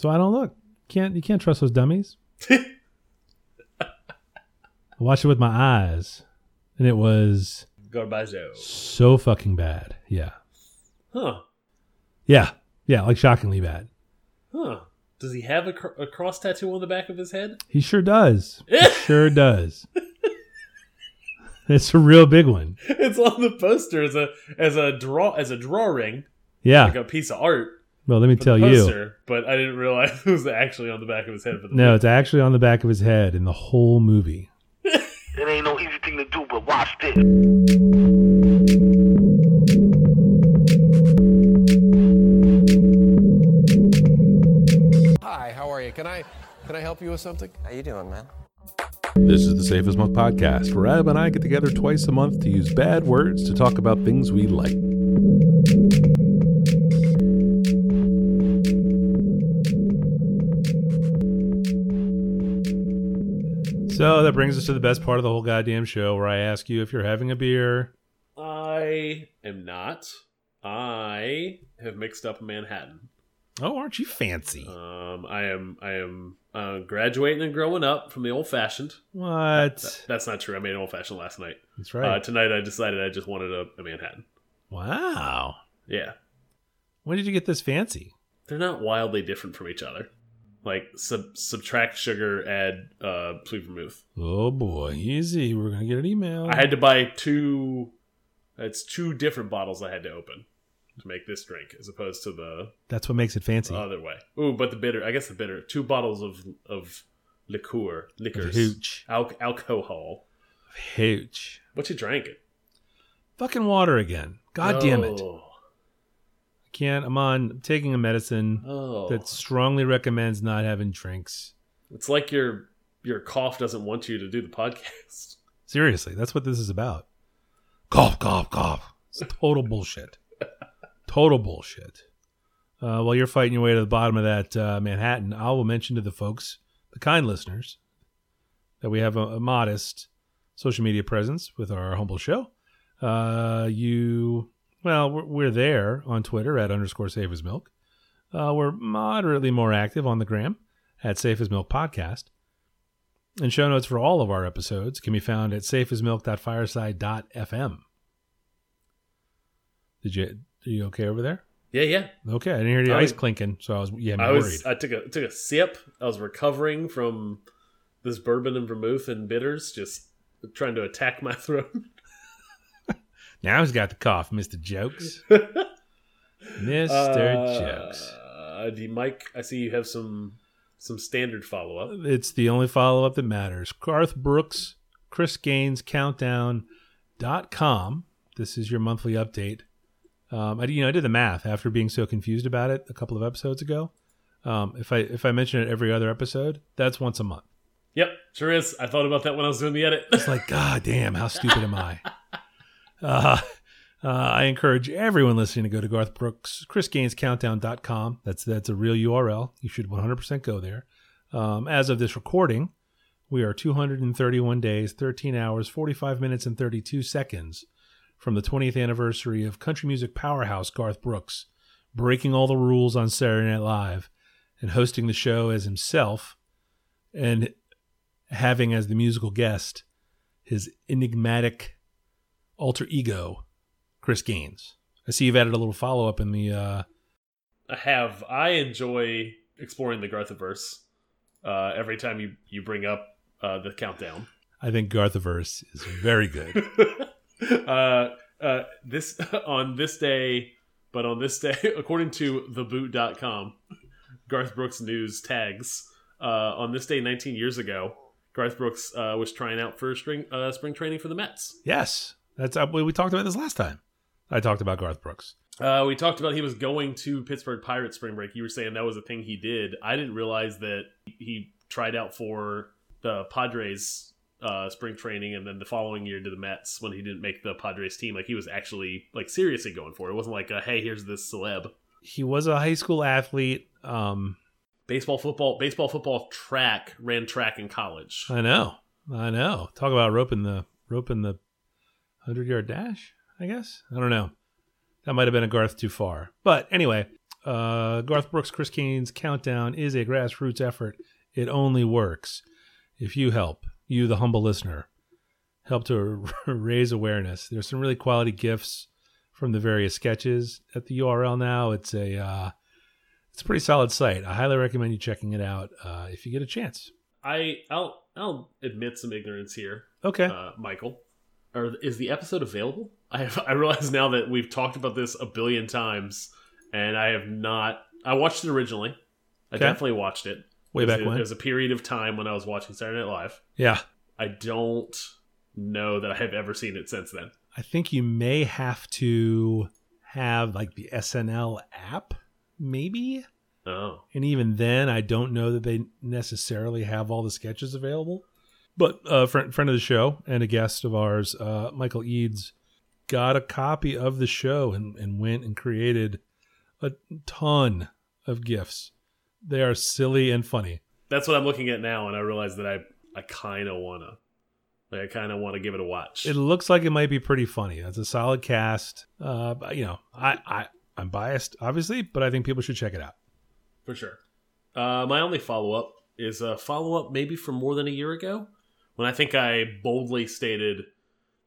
So I don't look. Can't you can't trust those dummies? I watched it with my eyes, and it was Garbaggio. so fucking bad. Yeah, Huh. yeah, yeah. Like shockingly bad. Huh. Does he have a, cr a cross tattoo on the back of his head? He sure does. He sure does. It's a real big one. it's on the poster as a as a draw as a drawing, Yeah. like a piece of art. Well, let me tell the you. poster, but I didn't realize it was actually on the back of his head for the No, it's actually on the back of his head in the whole movie. It ain't no easy thing to do, but watch this. Hi, how are you? Can I can I help you with something? How you doing, man? This is the Safe as Milk podcast, where Ab and I get together twice a month to use bad words to talk about things we like. So that brings us to the best part of the whole goddamn show, where I ask you if you're having a beer. I am not. I have mixed up a Manhattan. Oh, aren't you fancy? Um, I am I am uh, graduating and growing up from the old fashioned. What? That's not true. I made an old fashioned last night. That's Uh, right. tonight I decided I just wanted a, a Manhattan. wow. Yeah, When did you get this fancy? they're not wildly different from each other. Like sub subtract sugar, add uh, sweet vermouth. Oh boy, easy. We're gonna get an email. I had to buy two. It's two different bottles I had to open to make this drink, as opposed to the That's what makes it fancy. other way. Ooh, but the bitter. I guess the bitter. Two bottles of of liqueur, liquors, Hooch. al alcohol. Hooch. What you drank it? Fucking water again. God damn it. Can't. I'm on taking a medicine Oh, that strongly recommends not having drinks. it's like your your cough doesn't want you to do the podcast. Seriously, that's what this is about. Cough, cough, cough. It's total bullshit. Total bullshit. Uh, while you're fighting your way to the bottom of that uh, Manhattan, I will mention to the folks, the kind listeners, that we have a, a modest social media presence with our humble show. Uh, you, well, we're, we're there on Twitter at underscore safe as milk. Uh, we're moderately more active on the gram at safe as milk podcast. And show notes for all of our episodes can be found at safeasmilk.fireside.fm. Did you, are you okay over there? Yeah, yeah. Okay, I didn't hear the I ice clinking, so I was, yeah, I worried. was. I took a took a sip. I was recovering from this bourbon and vermouth and bitters, just trying to attack my throat. Now he's got the cough, Mr. Jokes. Mr. Uh, Jokes. do you, Mike? I see you have some some standard follow up. It's the only follow up that matters. Garth Brooks, Chris Gaines, Countdown.com. This is your monthly update. Um, I, you know, I did the math after being so confused about it a couple of episodes ago. Um, if I if I mention it every other episode, that's once a month. Yep, sure is. I thought about that when I was doing the edit. It's like, God damn, how stupid am I? Uh, uh, I encourage everyone listening to go to Garth Brooks, Chris Gaines Countdown.com. That's that's a real URL. You should 100% go there. Um, as of this recording, we are 231 days, 13 hours, 45 minutes, and 32 seconds from the 20th anniversary of country music powerhouse Garth Brooks breaking all the rules on Saturday Night Live and hosting the show as himself and having as the musical guest his enigmatic alter ego, Chris Gaines. I see you've added a little follow up in the. Uh, I have. I enjoy exploring the Garthaverse. uh, every time you you bring up uh, the countdown. I think Garthaverse is very good. uh, uh, this on this day, but on this day, according to theboot.com, Garth Brooks news tags. Uh, on this day, 19 years ago, Garth Brooks uh, was trying out for spring uh, spring training for the Mets. yes, that's uh, we we talked about this last time. I talked about Garth Brooks. Uh, we talked about he was going to Pittsburgh Pirates spring break. You were saying that was a thing he did. I didn't realize that he tried out for the Padres uh, spring training, and then the following year to the Mets when he didn't make the Padres team. Like he was actually like seriously going for it. It wasn't like, a, hey, here's this celeb. He was a high school athlete. Um, Baseball, football, baseball, football, track. Ran track in college. I know, I know. Talk about roping the roping the hundred yard dash. I guess I don't know. That might have been a Garth too far. But anyway, Uh, Garth Brooks, Chris Gaines Countdown is a grassroots effort. It only works if you help, you, the humble listener, help to raise awareness. There's some really quality gifts from the various sketches at the URL now. It's a uh, it's a pretty solid site. I highly recommend you checking it out uh, if you get a chance. I I'll I'll admit some ignorance here, Okay. uh, Michael. Or is the episode available? I have, I realize now that we've talked about this a billion times, and I have not. I watched it originally. I Okay. definitely watched it. Way back There when. was a period of time when I was watching Saturday Night Live. yeah. I don't know that I have ever seen it since then. I think you may have to have like the SNL app, maybe. Oh, And even then, I don't know that they necessarily have all the sketches available. But a friend, friend of the show and a guest of ours, uh, Michael Eads, got a copy of the show and, and went and created a ton of GIFs. They are silly and funny. that's what I'm looking at now, and I realize that I I kind of wanna, like, I kind of want to give it a watch. It looks like it might be pretty funny. That's a solid cast. Uh, but, you know, I, I, I'm biased, obviously, but I think people should check it out. for sure. Uh, my only follow up is a follow up maybe from more than a year ago when I think I boldly stated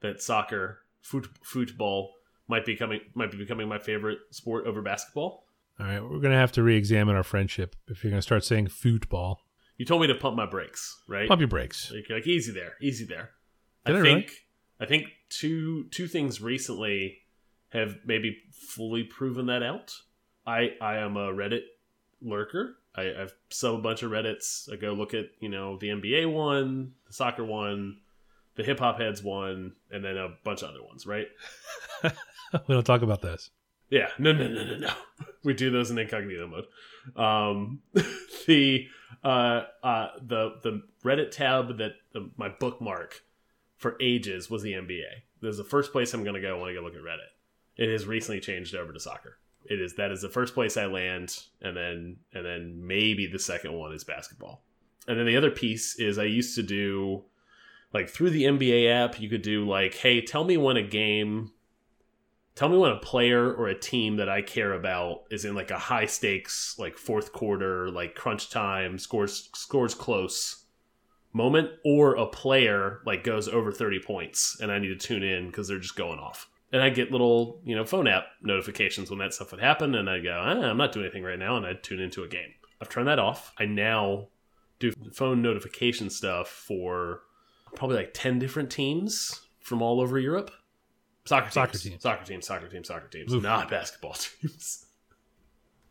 that soccer, foot, football, might be coming might be becoming my favorite sport over basketball. All right, we're gonna have to re-examine our friendship if you're gonna start saying football. You told me to pump my brakes, right? Pump your brakes. Like, like easy there, easy there. Did I I think really? I think two two things recently have maybe fully proven that out. I I am a Reddit lurker. I, I've sub a bunch of Reddits. I go look at you know the NBA one, the soccer one, the hip hop heads one, and then a bunch of other ones. Right? we don't talk about this. Yeah, no, no, no, no, no. We do those in incognito mode. Um, the uh, uh, the the Reddit tab that the, my bookmark for ages was the NBA. This is the first place I'm going to go when I go look at Reddit. It has recently changed over to soccer. It is that is the first place I land, and then and then maybe the second one is basketball. And then the other piece is I used to do like through the NBA app. You could do like, hey, tell me when a game tell me when a player or a team that I care about is in like a high stakes, like fourth quarter, like crunch time, scores scores close moment, or a player like goes over 30 points and I need to tune in because they're just going off. And I get little, you know, phone app notifications when that stuff would happen, and I go, ah, I'm not doing anything right now, and I tune into a game. I've turned that off. I now do phone notification stuff for probably like 10 different teams from all over Europe. Soccer teams. Soccer teams. Soccer teams, soccer teams, soccer teams, Oof. not basketball teams.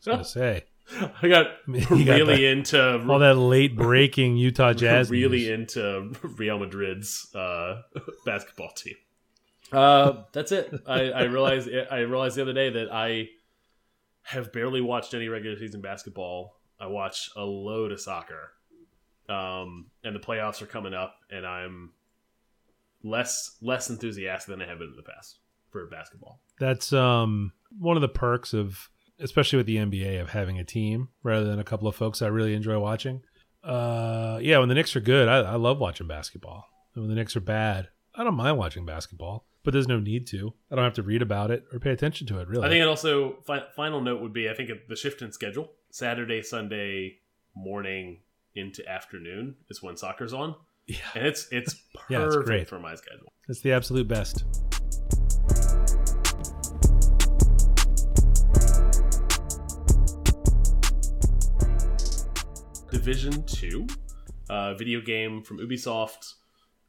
I was gonna say I got You got really the- into all that late breaking Utah Jazz. really news. into Real Madrid's uh, basketball team. Uh, that's it. I, I realized I realized the other day that I have barely watched any regular season basketball. I watch a load of soccer, um, and the playoffs are coming up, and I'm less less enthusiastic than I have been in the past for basketball. That's um one of the perks of especially with the NBA of having a team rather than a couple of folks I really enjoy watching. Uh yeah, when the Knicks are good, I, I love watching basketball. And when the Knicks are bad, I don't mind watching basketball. But there's no need to. I don't have to read about it or pay attention to it really. I think it also fi final note would be I think the shift in schedule Saturday Sunday morning into afternoon is when soccer's on, yeah, and it's it's perfect Yeah, it's great. for my schedule. it's the absolute best. Division Two, uh, video game from Ubisoft.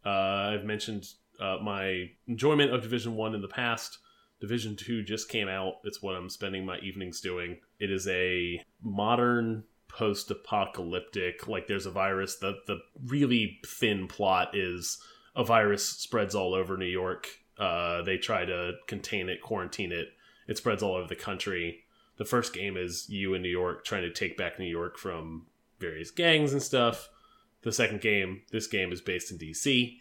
Uh, I've mentioned uh, my enjoyment of Division One in the past. Division Two just came out. It's what I'm spending my evenings doing. It is a modern post-apocalyptic. Like there's a virus. The the really thin plot is a virus spreads all over New York. Uh, they try to contain it, quarantine it. It spreads all over the country. The first game is you in New York trying to take back New York from various gangs and stuff. The second game, this game is based in DC,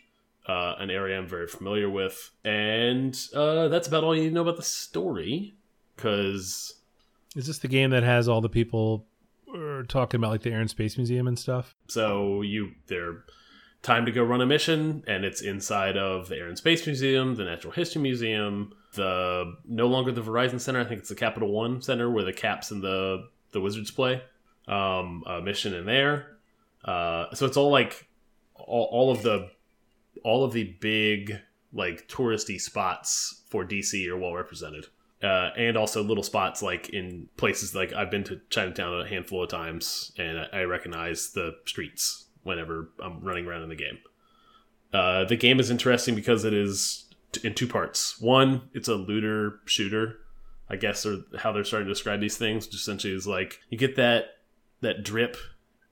uh, an area I'm very familiar with, and uh, that's about all you need to know about the story. Because Is this the game that has all the people uh, talking about like the Air and Space Museum and stuff? so you they're time to go run a mission, and it's inside of the Air and Space Museum, the Natural History Museum, the no longer the Verizon Center. I think it's the Capital One Center where the Caps and the the Wizards play. Um, a mission in there. Uh, so it's all like all, all of the all of the big like touristy spots for DC are well represented. Uh, and also little spots like in places like I've been to Chinatown a handful of times, and I, recognize the streets whenever I'm running around in the game. Uh, the game is interesting because it is in two parts. One, it's a looter shooter, I guess, or how they're starting to describe these things. Which essentially is like you get that that drip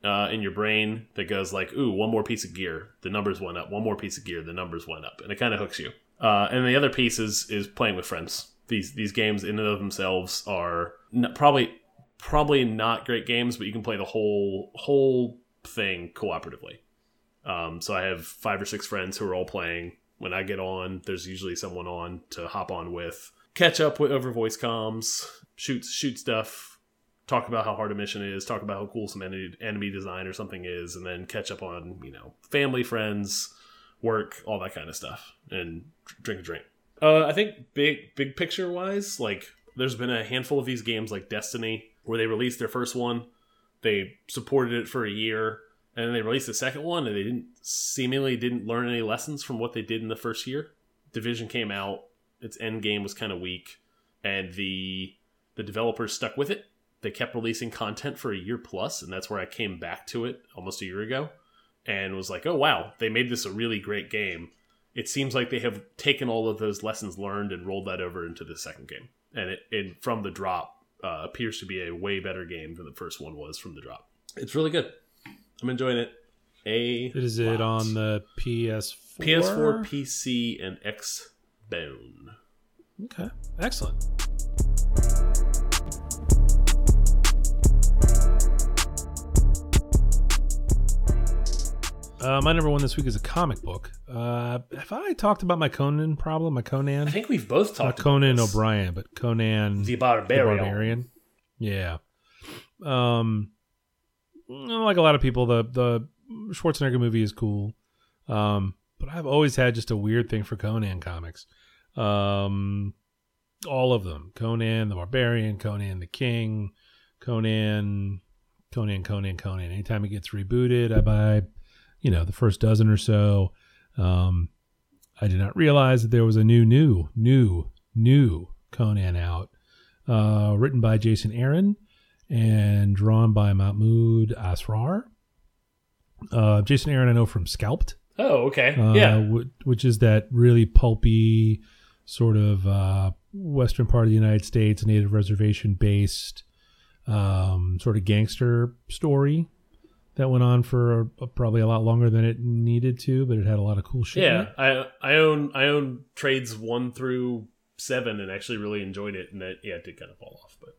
uh, in your brain that goes like, "Ooh, one more piece of gear, the numbers went up. One more piece of gear, the numbers went up," and it kind of hooks you. Uh, and the other piece is is playing with friends. These these games in and of themselves are probably probably not great games, but you can play the whole whole thing cooperatively. Um, so I have five or six friends who are all playing. When I get on, there's usually someone on to hop on with, catch up with over voice comms, shoot shoot stuff, talk about how hard a mission is, talk about how cool some enemy, design or something is, and then catch up on you know family, friends, work, all that kind of stuff, and drink a drink. Uh, I think big big picture wise, like there's been a handful of these games like Destiny where they released their first one, they supported it for a year, and then they released the second one, and they didn't seemingly didn't learn any lessons from what they did in the first year. Division came out, its end game was kind of weak, and the the developers stuck with it. They kept releasing content for a year plus, and that's where I came back to it almost a year ago, and was like, oh wow, they made this a really great game it seems like they have taken all of those lessons learned and rolled that over into the second game. And it, it from the drop uh, appears to be a way better game than the first one was from the drop. It's really good. I'm enjoying it. A Is it on the PS4? PS4, PC, and Xbone? Okay, excellent. Uh, my number one this week is a comic book. Uh, have I talked about my Conan problem? My Conan? I think we've both Not talked Conan about this. O'Brien, but Conan the the Barbarian. Barbarian. Yeah. Um, like a lot of people, the the Schwarzenegger movie is cool. Um, but I've always had just a weird thing for Conan comics. Um, all of them: Conan the Barbarian, Conan the King, Conan, Conan, Conan, Conan. Anytime it gets rebooted, I buy, you know, the first dozen or so. Um, I did not realize that there was a new, new, new, new Conan out, uh, written by Jason Aaron and drawn by Mahmoud Asrar. Uh, Jason Aaron, I know from Scalped, Oh, okay. uh, yeah. wh- which is that really pulpy sort of uh, western part of the United States, native reservation based um, sort of gangster story that went on for uh, probably a lot longer than it needed to, but it had a lot of cool shit. Yeah. I I own I own trades one through seven and actually really enjoyed it, and that yeah, it did kind of fall off, but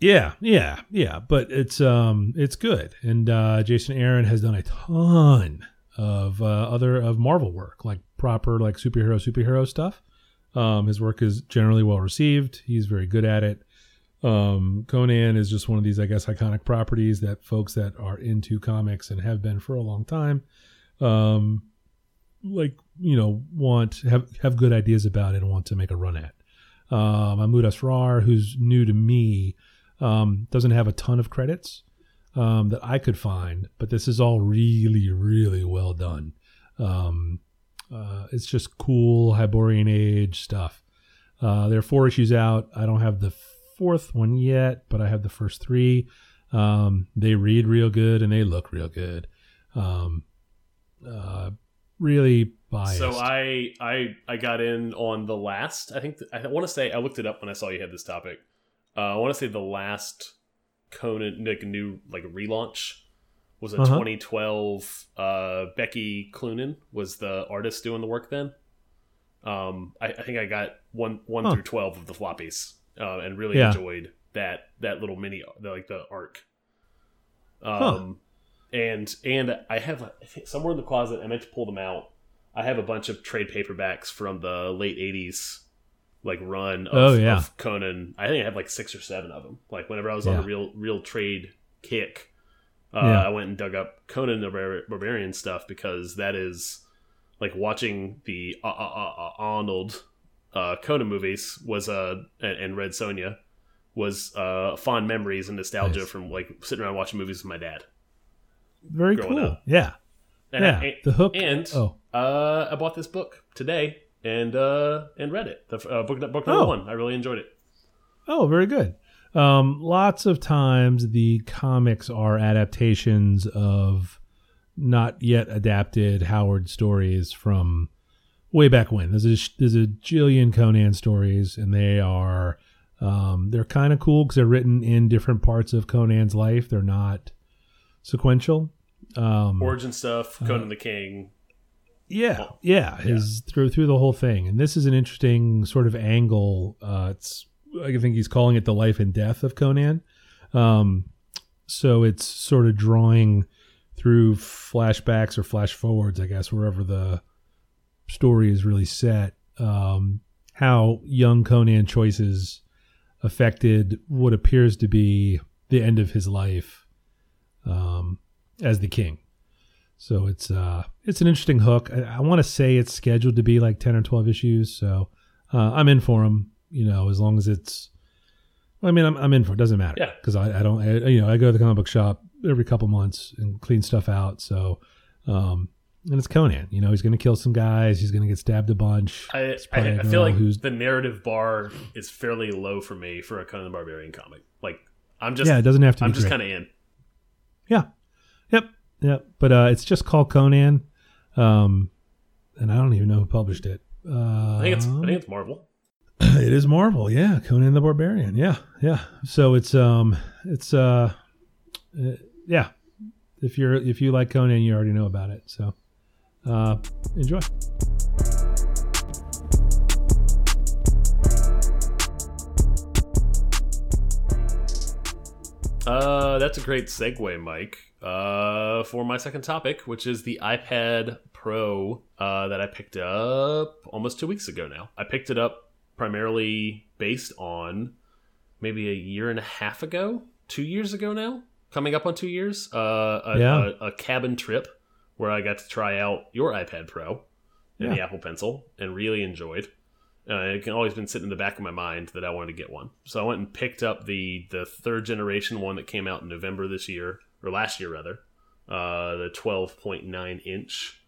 Yeah, yeah, yeah. But it's um it's good. And uh Jason Aaron has done a ton of uh, other of Marvel work, like proper like superhero superhero stuff. Um his work is generally well received. He's very good at it. Um Conan is just one of these I guess iconic properties that folks that are into comics and have been for a long time um like you know want have have good ideas about it and want to make a run at. Uh, Mahmoud Asrar, who's new to me, um, doesn't have a ton of credits um, that I could find, but this is all really, really well done. Um, uh, it's just cool Hyborian Age stuff. Uh, there are four issues out. I don't have the fourth one yet, but I have the first three. Um, they read real good and they look real good. Um, uh, really biased. So I I I got in on the last. I think th I want to say I looked it up when I saw you had this topic. Uh, I want to say the last Conan like new like relaunch was a Uh-huh. 2012. Uh, Becky Cloonan was the artist doing the work then. Um, I, I think I got one one Huh. through 12 of the floppies uh, and really Yeah. enjoyed that that little mini the, like the arc. Um, Huh. and and I have I somewhere in the closet. I meant to pull them out. I have a bunch of trade paperbacks from the late '80s, like run of, Oh, yeah. of Conan. I think I have like six or seven of them. Like whenever I was on a real real trade kick, uh, Yeah. I went and dug up Conan the Barbar- Barbarian stuff because that is like watching the uh, uh, uh, uh, Arnold uh, Conan movies was uh and, and Red Sonja was uh fond memories and nostalgia Nice. from like sitting around watching movies with my dad. Very cool. up. Yeah. And yeah. I, the hook. and oh, uh, I bought this book today and uh and read it. The uh, book book number Oh. one. I really enjoyed it. oh, very good. Um, lots of times the comics are adaptations of not yet adapted Howard stories from way back when. There's a there's a jillion Conan stories, and they are um, they're kind of cool because they're written in different parts of Conan's life. They're not sequential. Um, Origin stuff, Conan the King. Yeah, yeah, his through through the whole thing, and this is an interesting sort of angle. Uh, it's I think he's calling it the life and death of Conan. Um, so it's sort of drawing through flashbacks or flash forwards, I guess, wherever the story is really set. Um, how young Conan choices affected what appears to be the end of his life um, as the king. So it's uh it's an interesting hook. I, I want to say it's scheduled to be like ten or twelve issues. So uh, I'm in for them. You know, as long as it's. I mean, I'm I'm in for it. Doesn't matter. Yeah. Because I, I don't I, you know I go to the comic book shop every couple months and clean stuff out. So, um, and it's Conan. You know, he's going to kill some guys. He's going to get stabbed a bunch. I, I, I feel like who's- the narrative bar is fairly low for me for a Conan the Barbarian comic. Like I'm just yeah, it doesn't have to. I'm just kind of in. Yeah. Yep. Yep. But uh, it's just called Conan. Um, and I don't even know who published it. Uh, I think it's I think it's Marvel. it is Marvel. Yeah. Conan the Barbarian. Yeah. Yeah. So it's, um, it's, uh, uh, yeah. If you're, if you like Conan, you already know about it. So, uh, enjoy. Uh, that's a great segue, Mike. Uh, for my second topic, which is the iPad Pro uh, that I picked up almost two weeks ago now. I picked it up primarily based on maybe a year and a half ago, two years ago now, coming up on two years. Uh, a, Yeah. a, a cabin trip where I got to try out your iPad Pro and the Apple Pencil and really enjoyed. Uh, it can always been sitting in the back of my mind that I wanted to get one. So I went and picked up the the third generation one that came out in November this year or last year rather. Uh, the 12.9 inch.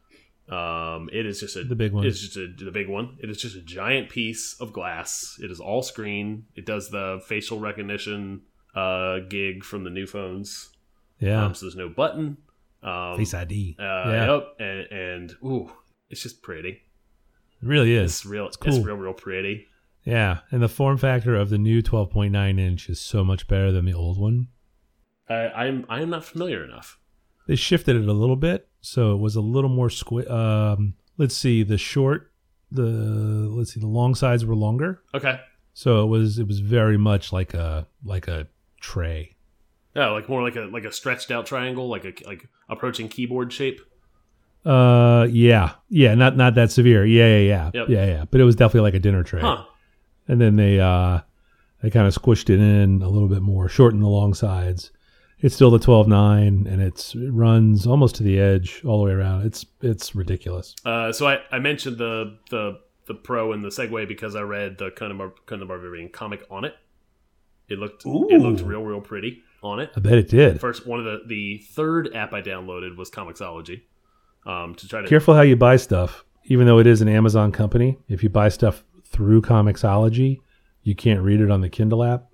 Um, it is just a The big one. It's just a, the big one. It is just a giant piece of glass. It is all screen. It does the facial recognition uh, gig from the new phones. Yeah. Um, so there's no button. Um, Face ID. uh, yeah. Yep. And, and ooh, it's just pretty. It really is. It's real. It's cool. It's, real, real pretty. Yeah. And the form factor of the new 12.9 inch is so much better than the old one. I, I'm I am not familiar enough. they shifted it a little bit so it was a little more squi- um let's see the short the let's see the long sides were longer Okay. so it was it was very much like a like a tray Yeah, like more like a like a stretched out triangle, like a like approaching keyboard shape. uh yeah. Yeah not not that severe. Yeah yeah yeah. Yep. yeah yeah. But it was definitely like a dinner tray. Huh. and then they uh they kind of squished it in a little bit more shortened the long sides. It's still the 12.9 and it's it runs almost to the edge all the way around. It's it's ridiculous. Uh, so I, I mentioned the the the pro and the segue because I read the Conan, Bar- Conan the Barbarian comic on it. It looked it looked real real pretty on it. i bet it did First one of the the third app I downloaded was Comixology. Um, to try to Careful how you buy stuff. Even though it is an Amazon company, if you buy stuff through Comixology, you can't read it on the Kindle app.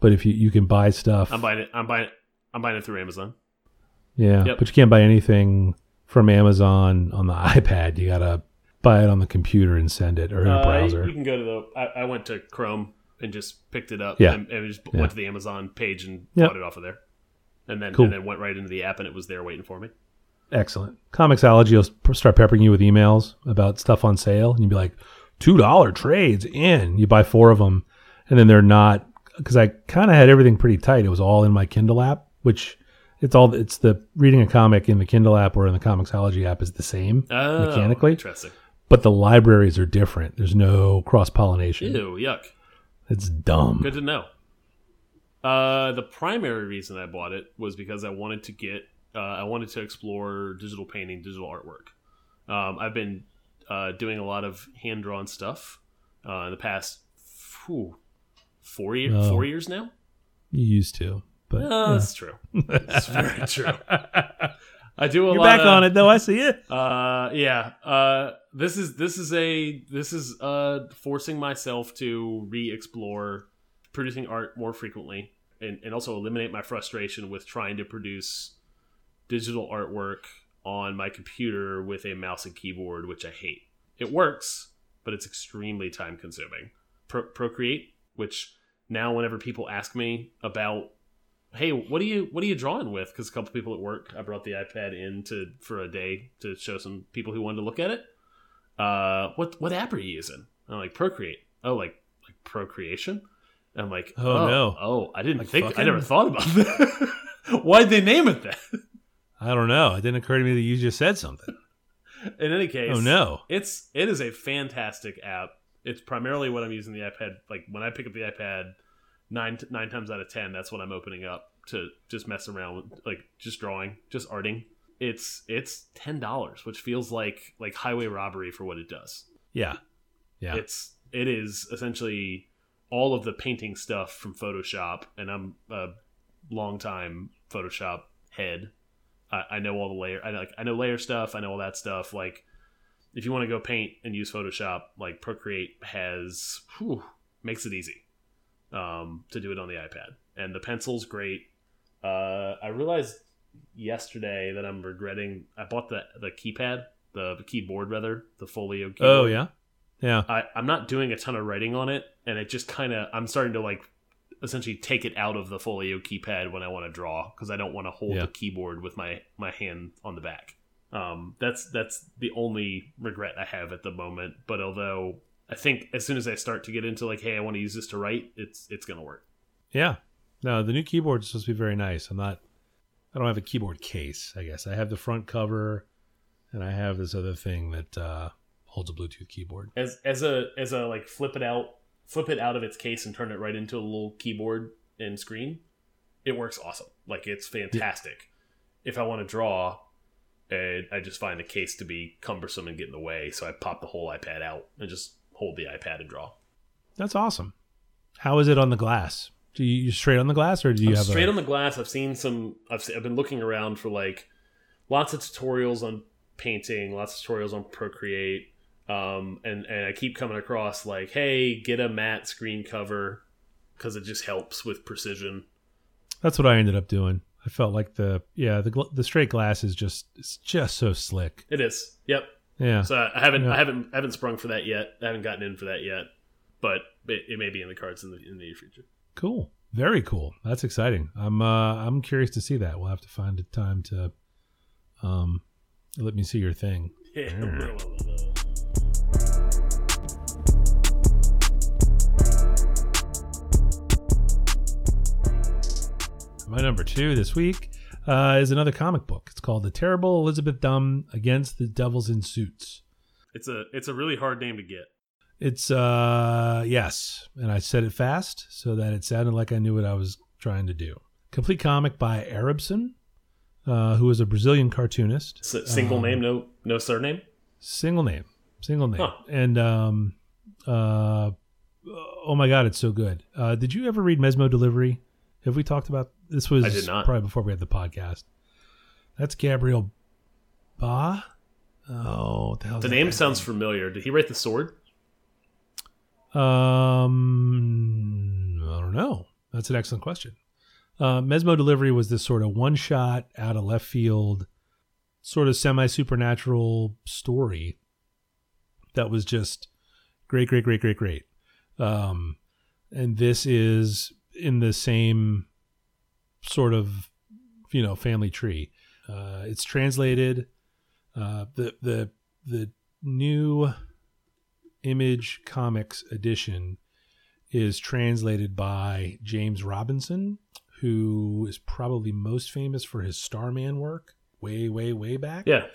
But if you you can buy stuff, I'm buying it. I'm buying it. I'm buying it through Amazon. yeah, Yep. but you can't buy anything from Amazon on the iPad. You gotta buy it on the computer and send it or in a Uh, browser. You can go to the. I, I went to Chrome and just picked it up. Yeah. And, and just Yeah. went to the Amazon page and Yep. bought it off of there. And then Cool. and then went right into the app and it was there waiting for me. Excellent. Comixology will start peppering you with emails about stuff on sale, and you'd be like, two dollar trades in. You buy four of them, and then they're not because I kind of had everything pretty tight. It was all in my Kindle app, which it's all it's the reading a comic in the Kindle app or in the Comixology app is the same Oh, mechanically, Interesting. but the libraries are different. There's no cross pollination. Ew, yuck. It's dumb. Good to know. Uh, the primary reason I bought it was because I wanted to get, uh, I wanted to explore digital painting, digital artwork. Um, I've been uh, doing a lot of hand drawn stuff. uh, in the past phew, four years. Oh. Four years now. You used to, but yeah. That's true. That's very true. I do a you're lot. back of, on it though. I see it. Uh, yeah. Uh, this is this is a this is uh forcing myself to re-explore producing art more frequently, and and also eliminate my frustration with trying to produce digital artwork on my computer with a mouse and keyboard, which I hate. It works, but it's extremely time consuming. Pro- Procreate, which now whenever people ask me about hey what are you what are you drawing with because a couple people at work i brought the ipad in to for a day to show some people who wanted to look at it uh what what app are you using i'm like procreate oh like like procreation and i'm like Oh, no. oh i didn't Like think i never thought about that why'd they name it that I don't know. It didn't occur to me that you just said something. in any case Oh no. it's it is a fantastic app. It's primarily what I'm using the iPad. Like when I pick up the iPad, nine nine times out of ten, that's what I'm opening up to just mess around with, like just drawing, just arting. It's it's ten dollars, which feels like like highway robbery for what it does. Yeah. Yeah. It's it is essentially all of the painting stuff from Photoshop, and I'm a long time Photoshop head. I, I know all the layer. I like I know layer stuff. I know all that stuff. Like if you want to go paint and use Photoshop, like Procreate has whew, makes it easy um, to do it on the iPad, and the pencil's great. Uh, I realized yesterday that I'm regretting. I bought the the keypad, the, keyboard rather, the Folio. Keyboard. oh yeah. Yeah. I, I'm not doing a ton of writing on it, and it just kind of I'm starting to like essentially take it out of the folio keypad when I want to draw because I don't want to hold Yeah. the keyboard with my my hand on the back. Um, that's that's the only regret I have at the moment. But although I think as soon as I start to get into like, hey, I want to use this to write, it's it's gonna work. Yeah. No, the new keyboard is supposed to be very nice. I'm not. I don't have a keyboard case. I guess I have the front cover, and I have this other thing that uh, holds a Bluetooth keyboard. As as a as a like flip it out, flip it out of its case and turn it right into a little keyboard and screen. It works awesome. Like it's fantastic. If I want to draw, and I just find the case to be cumbersome and get in the way, so I pop the whole iPad out and just hold the iPad and draw. That's awesome. How is it on the glass? Do you straight on the glass, or do you I'm have straight a, on the glass. I've seen some. I've I've been looking around for like lots of tutorials on painting, lots of tutorials on Procreate, um, and and I keep coming across like, hey, get a matte screen cover because it just helps with precision. That's what I ended up doing. I felt like the yeah the the straight glass is just it's just so slick. It is. Yep. Yeah. So I haven't Yeah. I haven't I haven't sprung for that yet. I haven't gotten in for that yet, but it, it may be in the cards in the in the near future. Cool. Very cool. That's exciting. I'm uh I'm curious to see that. We'll have to find a time to um let me see your thing. Yeah. My number two this week uh, is another comic book. It's called The Terrible Elizabeth Dumn Against the Devils in Suits. It's a it's a really hard name to get. It's uh yes, and I said it fast so that it sounded like I knew what I was trying to do. Complete comic by Arabson, uh, who is a Brazilian cartoonist. S- single Um, name, no no surname. Single name, single name, Huh. and um, uh, oh my god, it's so good. Uh, did you ever read Mesmo Delivery? Have we talked about this? Was I did not. probably before we had the podcast. That's Gabriel Ba. Oh, the? The name sounds familiar. Did he write the sword? Um, I don't know. That's an excellent question. Uh, Mesmo Delivery was this sort of one shot out of left field, sort of semi supernatural story that was just great, great, great, great, great. Um, and this is in the same sort of you know family tree. Uh, it's translated. Uh, the the the new Image Comics edition is translated by James Robinson, who is probably most famous for his Starman work way, way, way back. Yeah.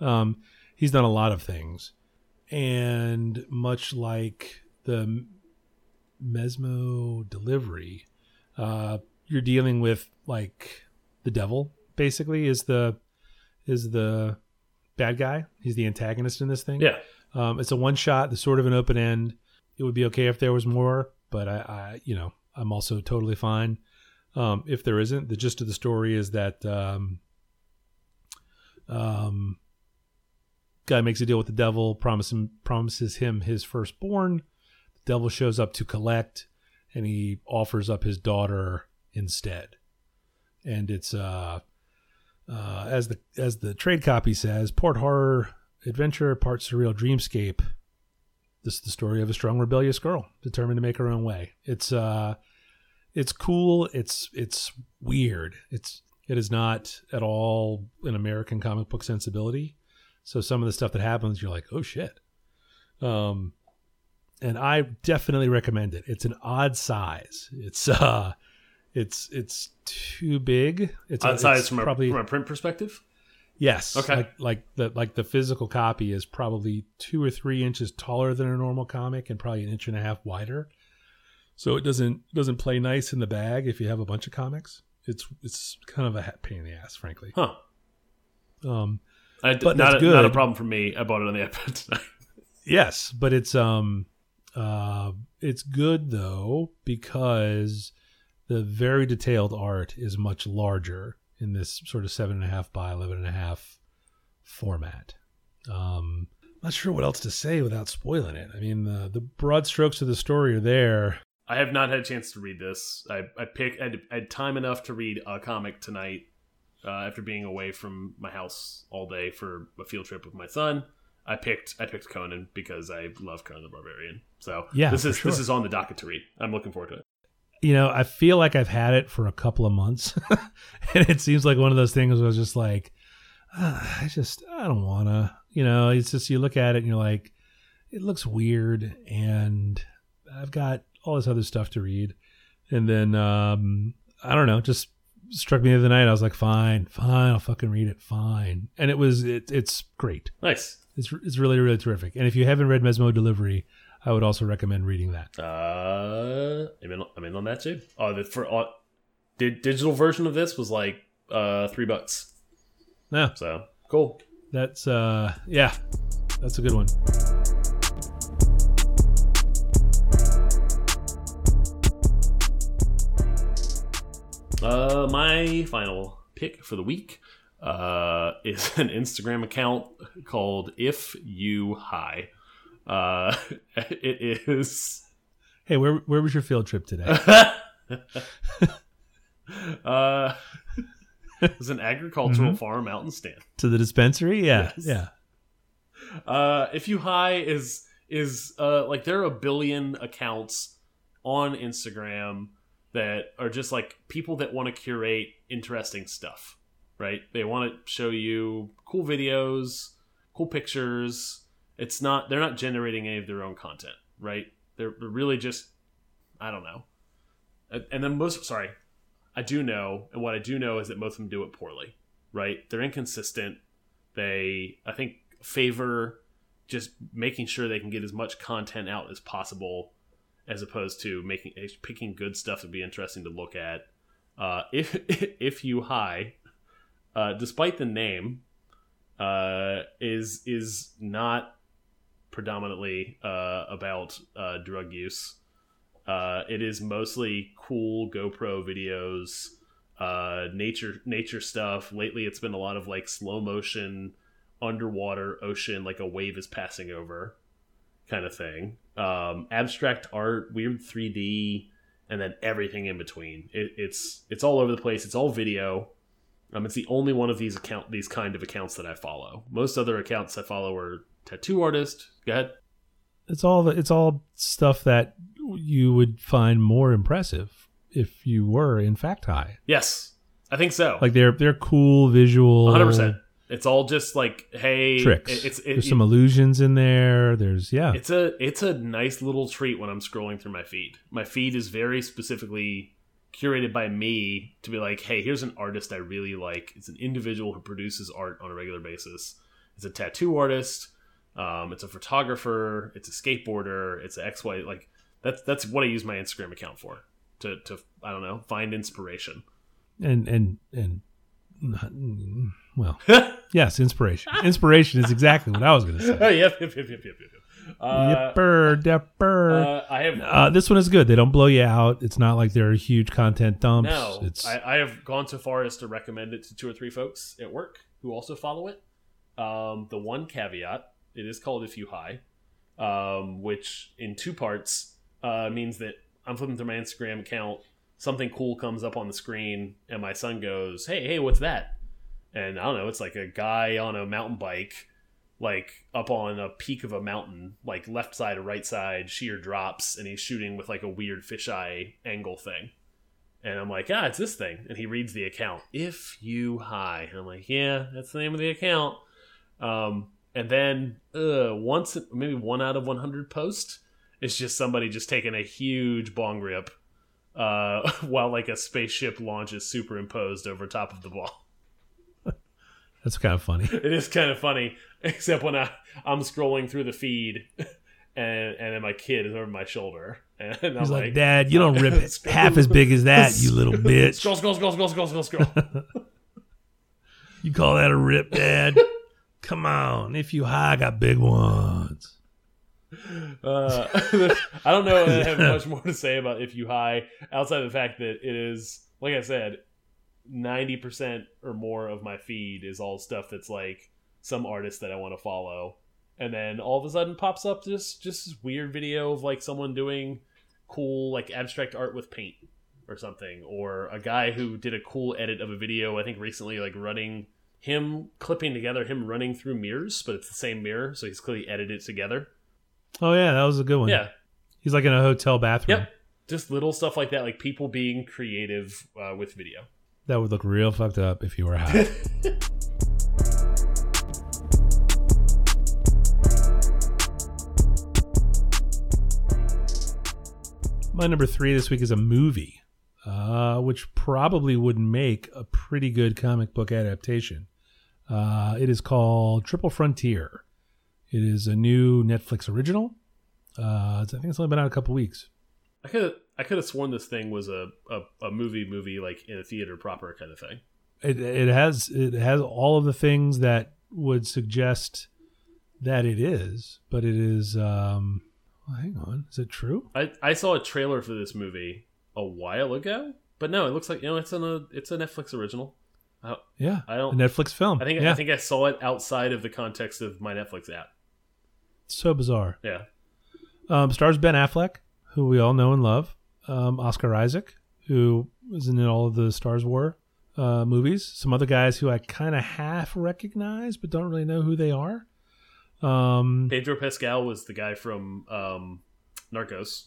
Um, he's done a lot of things. And much like the Mesmo delivery, uh, you're dealing with like the devil basically is the is the bad guy. He's the antagonist in this thing. Yeah. Um, it's a one shot, the sort of an open end. it would be okay if there was more, but I, I you know, I'm also totally fine um, if there isn't. The gist of the story is that um, um, guy makes a deal with the devil, promises promises him his firstborn. The devil shows up to collect, and he offers up his daughter instead. And it's uh, uh, as the as the trade copy says, port horror adventure, part surreal dreamscape. This is the story of a strong rebellious girl determined to make her own way. It's uh, it's cool. It's it's weird. It's it is not at all an American comic book sensibility. So some of the stuff that happens, you're like, oh shit. Um, and I definitely recommend it. It's an odd size. It's uh, it's it's too big. It's Odd size it's from a, probably from a print perspective. Yes. Okay. Like, like the like the physical copy is probably two or three inches taller than a normal comic and probably an inch and a half wider. So it doesn't doesn't play nice in the bag if you have a bunch of comics. It's it's kind of a pain in the ass, frankly. Huh. Um, I, But not, a, not a problem for me. I bought it on the iPad tonight. yes, but it's um uh it's good though because the very detailed art is much larger in this sort of seven and a half by eleven and a half format. Um, not sure what else to say without spoiling it. I mean, the the broad strokes of the story are there. I have not had a chance to read this. I I pick I had, I had time enough to read a comic tonight uh, after being away from my house all day for a field trip with my son. I picked I picked Conan because I love Conan the Barbarian. So Yeah, this is sure. this is on the docket to read. I'm looking forward to it. You know, I feel like I've had it for a couple of months, and it seems like one of those things where I was just like, "Ah, I just I don't wanna. You know, it's just you look at it and you're like, it looks weird, and I've got all this other stuff to read, and then um, I don't know, just struck me the other night. I was like, fine, fine, I'll fucking read it, fine, and it was it, it's great. Nice. It's it's really really terrific. And if you haven't read Mesmo Delivery, I would also recommend reading that. Uh, I'm in, I'm in on that too. Oh, the for uh, di digital version of this was like uh three bucks. Yeah, So cool. that's uh yeah, that's a good one. Uh, my final pick for the week uh, is an Instagram account called If You High. Uh, it is. Hey, where where was your field trip today? uh, it's an agricultural farm out in Stanton. to the dispensary? Yeah, Yes. yeah. Uh, if you high is is uh like there are a billion accounts on Instagram that are just like people that want to curate interesting stuff, right? They want to show you cool videos, cool pictures. It's not they're not generating any of their own content, right? They're, really just I don't know. And- And then most sorry, I do know, and what I do know is that most of them do it poorly, right? They're inconsistent. They I think favor just making sure they can get as much content out as possible as opposed to making picking good stuff to be interesting to look at uh, if if you high uh, despite the name uh, is is not predominantly uh, about uh, drug use. Uh, it is mostly cool GoPro videos uh, nature nature stuff. Lately it's been a lot of like slow motion underwater ocean like a wave is passing over kind of thing. Um abstract art weird 3d and then everything in between. It, it's it's all over the place. It's all video um it's the only one of these account these kind of accounts that i follow most other accounts i follow are tattoo artist go ahead It's all the, it's all stuff that you would find more impressive if you were in fact high. yes i think so Like they're they're cool visual 100% it's all just like hey tricks. it- it's it, There's some illusions in there. There's yeah. It's a it's a nice little treat when I'm scrolling through my feed. My feed is very specifically curated by me to be like, hey, here's an artist I really like. It's an individual who produces art on a regular basis. It's a tattoo artist. Um, it's a photographer. It's a skateboarder. It's an X Y. Like that's that's what I use my Instagram account for to to I don't know find inspiration. and and and not, well, yes, inspiration. Inspiration is exactly what I was going to say. yep, yep, yep, yep, yep, yep. Uh, Yipper, depper. uh, I have Uh, this one is good. They don't blow you out. It's not like they're huge content dumps. no. it's I, I have gone so far as to recommend it to two or three folks at work who also follow it. Um, the one caveat: it is called "If You High," um, which in two parts uh, means that I'm flipping through my Instagram account, something cool comes up on the screen, and my son goes, "Hey, hey, what's that?" And I don't know. It's like a guy on a mountain bike, like up on a peak of a mountain, like left side or right side, sheer drops, and he's shooting with like a weird fisheye angle thing. And I'm like, ah, it's this thing. And he reads the account. If you high. And I'm like, yeah, that's the name of the account. Um, and then uh, once, maybe one out of 100 post, it's just somebody just taking a huge bong rip uh, while like a spaceship launch is superimposed over top of the ball. That's kind of funny. It is kind of funny, except when I, I'm scrolling through the feed and, and then my kid is over my shoulder. And I'm He's like, like, Dad, you don't rip it half as big as that, you little bitch. scroll, scroll, scroll, scroll, scroll, scroll, scroll. You call that a rip, Dad? Come on. If you high, I got big ones. Uh, I don't know. I have much more to say about if you high outside of the fact that it is, like I said, ninety percent or more of my feed is all stuff that's like some artist that I want to follow, and then all of a sudden pops up just just this weird video of like someone doing cool like abstract art with paint or something, or a guy who did a cool edit of a video I think recently like running him clipping together him running through mirrors, but it's the same mirror, so he's clearly edited it together. Oh, yeah, that was a good one. Yeah, He's like in a hotel bathroom. Yep. Just little stuff like that, like people being creative uh, with video. That would look real fucked up if you were high. My number three this week is a movie, uh, which probably would make a pretty good comic book adaptation. Uh, it is called Triple Frontier. It is a new Netflix original. Uh, I think it's only been out a couple weeks. I could I could have sworn this thing was a, a, a movie movie like in a theater proper kind of thing. it, it has it has all of the things that would suggest that it is, but it is. Um, well, hang on, is it true? I, I saw a trailer for this movie a while ago, but no, it looks like you know it's on a it's a Netflix original. I, Yeah, I don't. Netflix film. I think yeah, I think I saw it outside of the context of my Netflix app. so bizarre. Yeah, Um, stars Ben Affleck, who we all know and love. Um, Oscar Isaac, who was in all of the Stars War uh, movies. Some other guys who I kind of half recognize, but don't really know who they are. Um, Pedro Pascal was the guy from um, Narcos.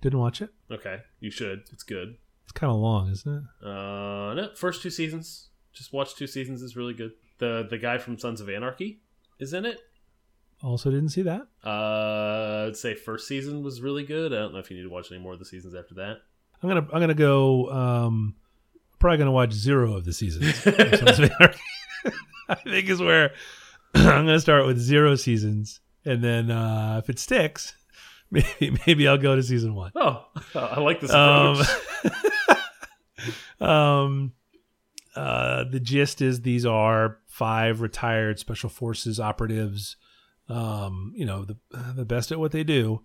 didn't watch it. Okay, you should. It's good. It's kind of long, isn't it? Uh, no, first two seasons. Just watch two seasons is really good. The the guy from Sons of Anarchy is in it. Also, didn't see that. Uh, I'd say first season was really good. I don't know if you need to watch any more of the seasons after that. I'm gonna I'm gonna go. Um, probably gonna watch zero of the seasons. of Sons of Anarchy. I think is where I'm gonna start with zero seasons, and then uh, if it sticks, maybe maybe I'll go to season one. Oh, I like this Um, approach. um, uh, the gist is these are five retired special forces operatives. Um, you know the the best at what they do,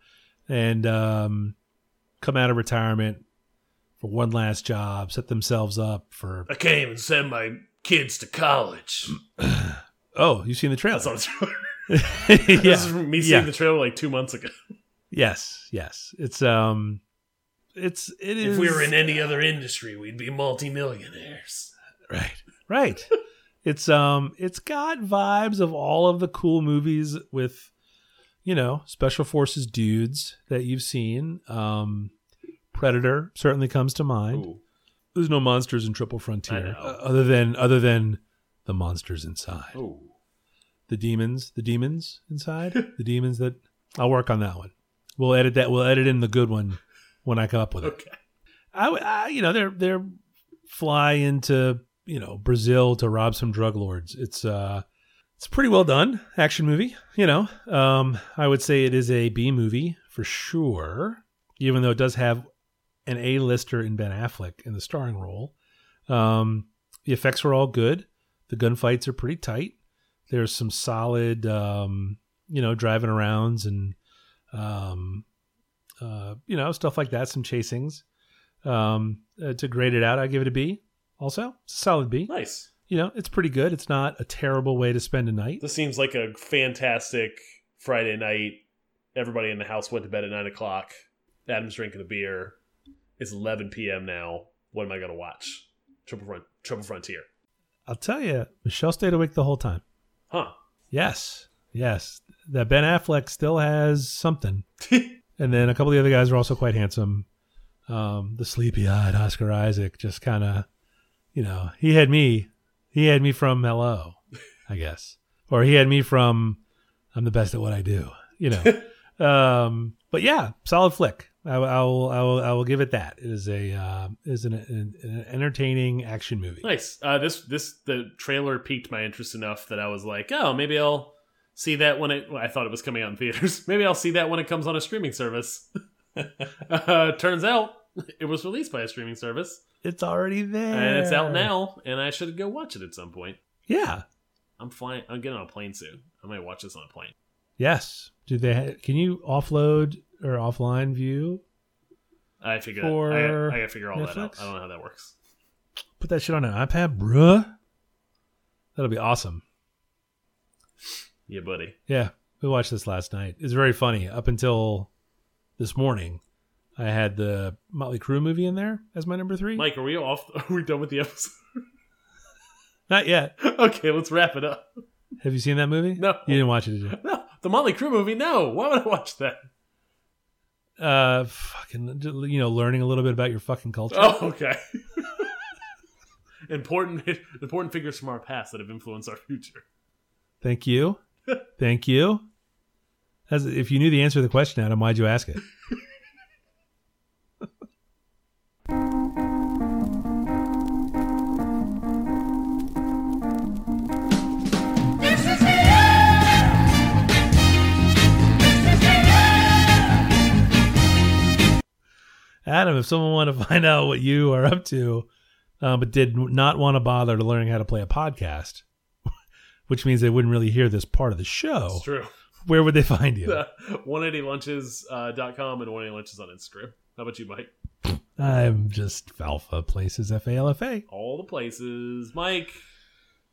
and um, come out of retirement for one last job, set themselves up for. I can't even send my kids to college. Oh, you've seen the trailer? That's on the trailer. yeah. This is me seeing Yeah. the trailer like two months ago. Yes, yes. It's um, it's it is. If we were in any other industry, we'd be multimillionaires. Right. Right. It's um it's got vibes of all of the cool movies with you know, special forces dudes that you've seen. Um Predator certainly comes to mind. Ooh. There's no monsters in Triple Frontier uh, other than other than the monsters inside. Ooh. The demons, the demons inside, the demons that I'll work on that one. We'll edit that. We'll edit in the good one when I come up with it. Okay. I, I you know they're they're fly into you know Brazil to rob some drug lords. It's uh it's pretty well done action movie. You know, um, I would say it is a B movie for sure, even though it does have an A lister in Ben Affleck in the starring role. Um, the effects were all good. The gunfights are pretty tight. There's some solid, um, you know, driving arounds and um, uh, you know, stuff like that, some chasings. Um, uh, to grade it out, I give it a B. Also, it's a solid B. Nice. You know, it's pretty good. It's not a terrible way to spend a night. This seems like a fantastic Friday night. Everybody in the house went to bed at nine o'clock. Adam's drinking a beer. It's 11 p.m. now. What am I going to watch? Triple Front, Triple Frontier. I'll tell you, Michelle stayed awake the whole time. Huh. Yes, yes. That Ben Affleck still has something, and then a couple of the other guys are also quite handsome. Um, the sleepy-eyed Oscar Isaac just kind of, you know, he had me. He had me from Hello, I guess, or he had me from I'm the best at what I do. You know, um, but yeah, solid flick. I, I will, I will, I will give it that. It is a, uh, is an, an, an entertaining action movie. Nice. Uh, this this the trailer piqued my interest enough that I was like, oh, maybe I'll see that when it. Well, I thought it was coming out in theaters. maybe I'll see that when it comes on a streaming service. uh, turns out it was released by a streaming service It's already there, and it's out now, and I should go watch it at some point. Yeah. I'm flying. I'm getting on a plane soon. I might watch this on a plane. Yes. Do they? Ha- can you offload or offline view? I figure. For I, I gotta figure all that out. I don't know how that works. Put that shit on an iPad, bruh. That'll be awesome. Yeah, buddy. Yeah, we watched this last night. It's very funny. Up until this morning, I had the Motley Crue movie in there as my number three. Mike, are we off? Are we done with the episode? Not yet. okay, let's wrap it up. Have you seen that movie? No. You didn't watch it, did you? No, the Motley Crue movie. No, why would I watch that? Uh, fucking, you know, learning a little bit about your fucking culture. Oh, okay. important, important figures from our past that have influenced our future. Thank you. Thank you. As if you knew the answer to the question, Adam, why'd you ask it? If someone wanted to find out what you are up to, uh, but did not want to bother to learning how to play a podcast, which means they wouldn't really hear this part of the show, It's true. where would they find you? 180lunches.com and 180lunches on Instagram. How about you, Mike? I'm just Falfa Places, F A L F A. All the places. Mike,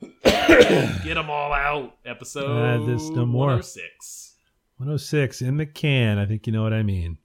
get them all out. Episode Uh, there's no more. 106. 106 in the can. I think you know what I mean.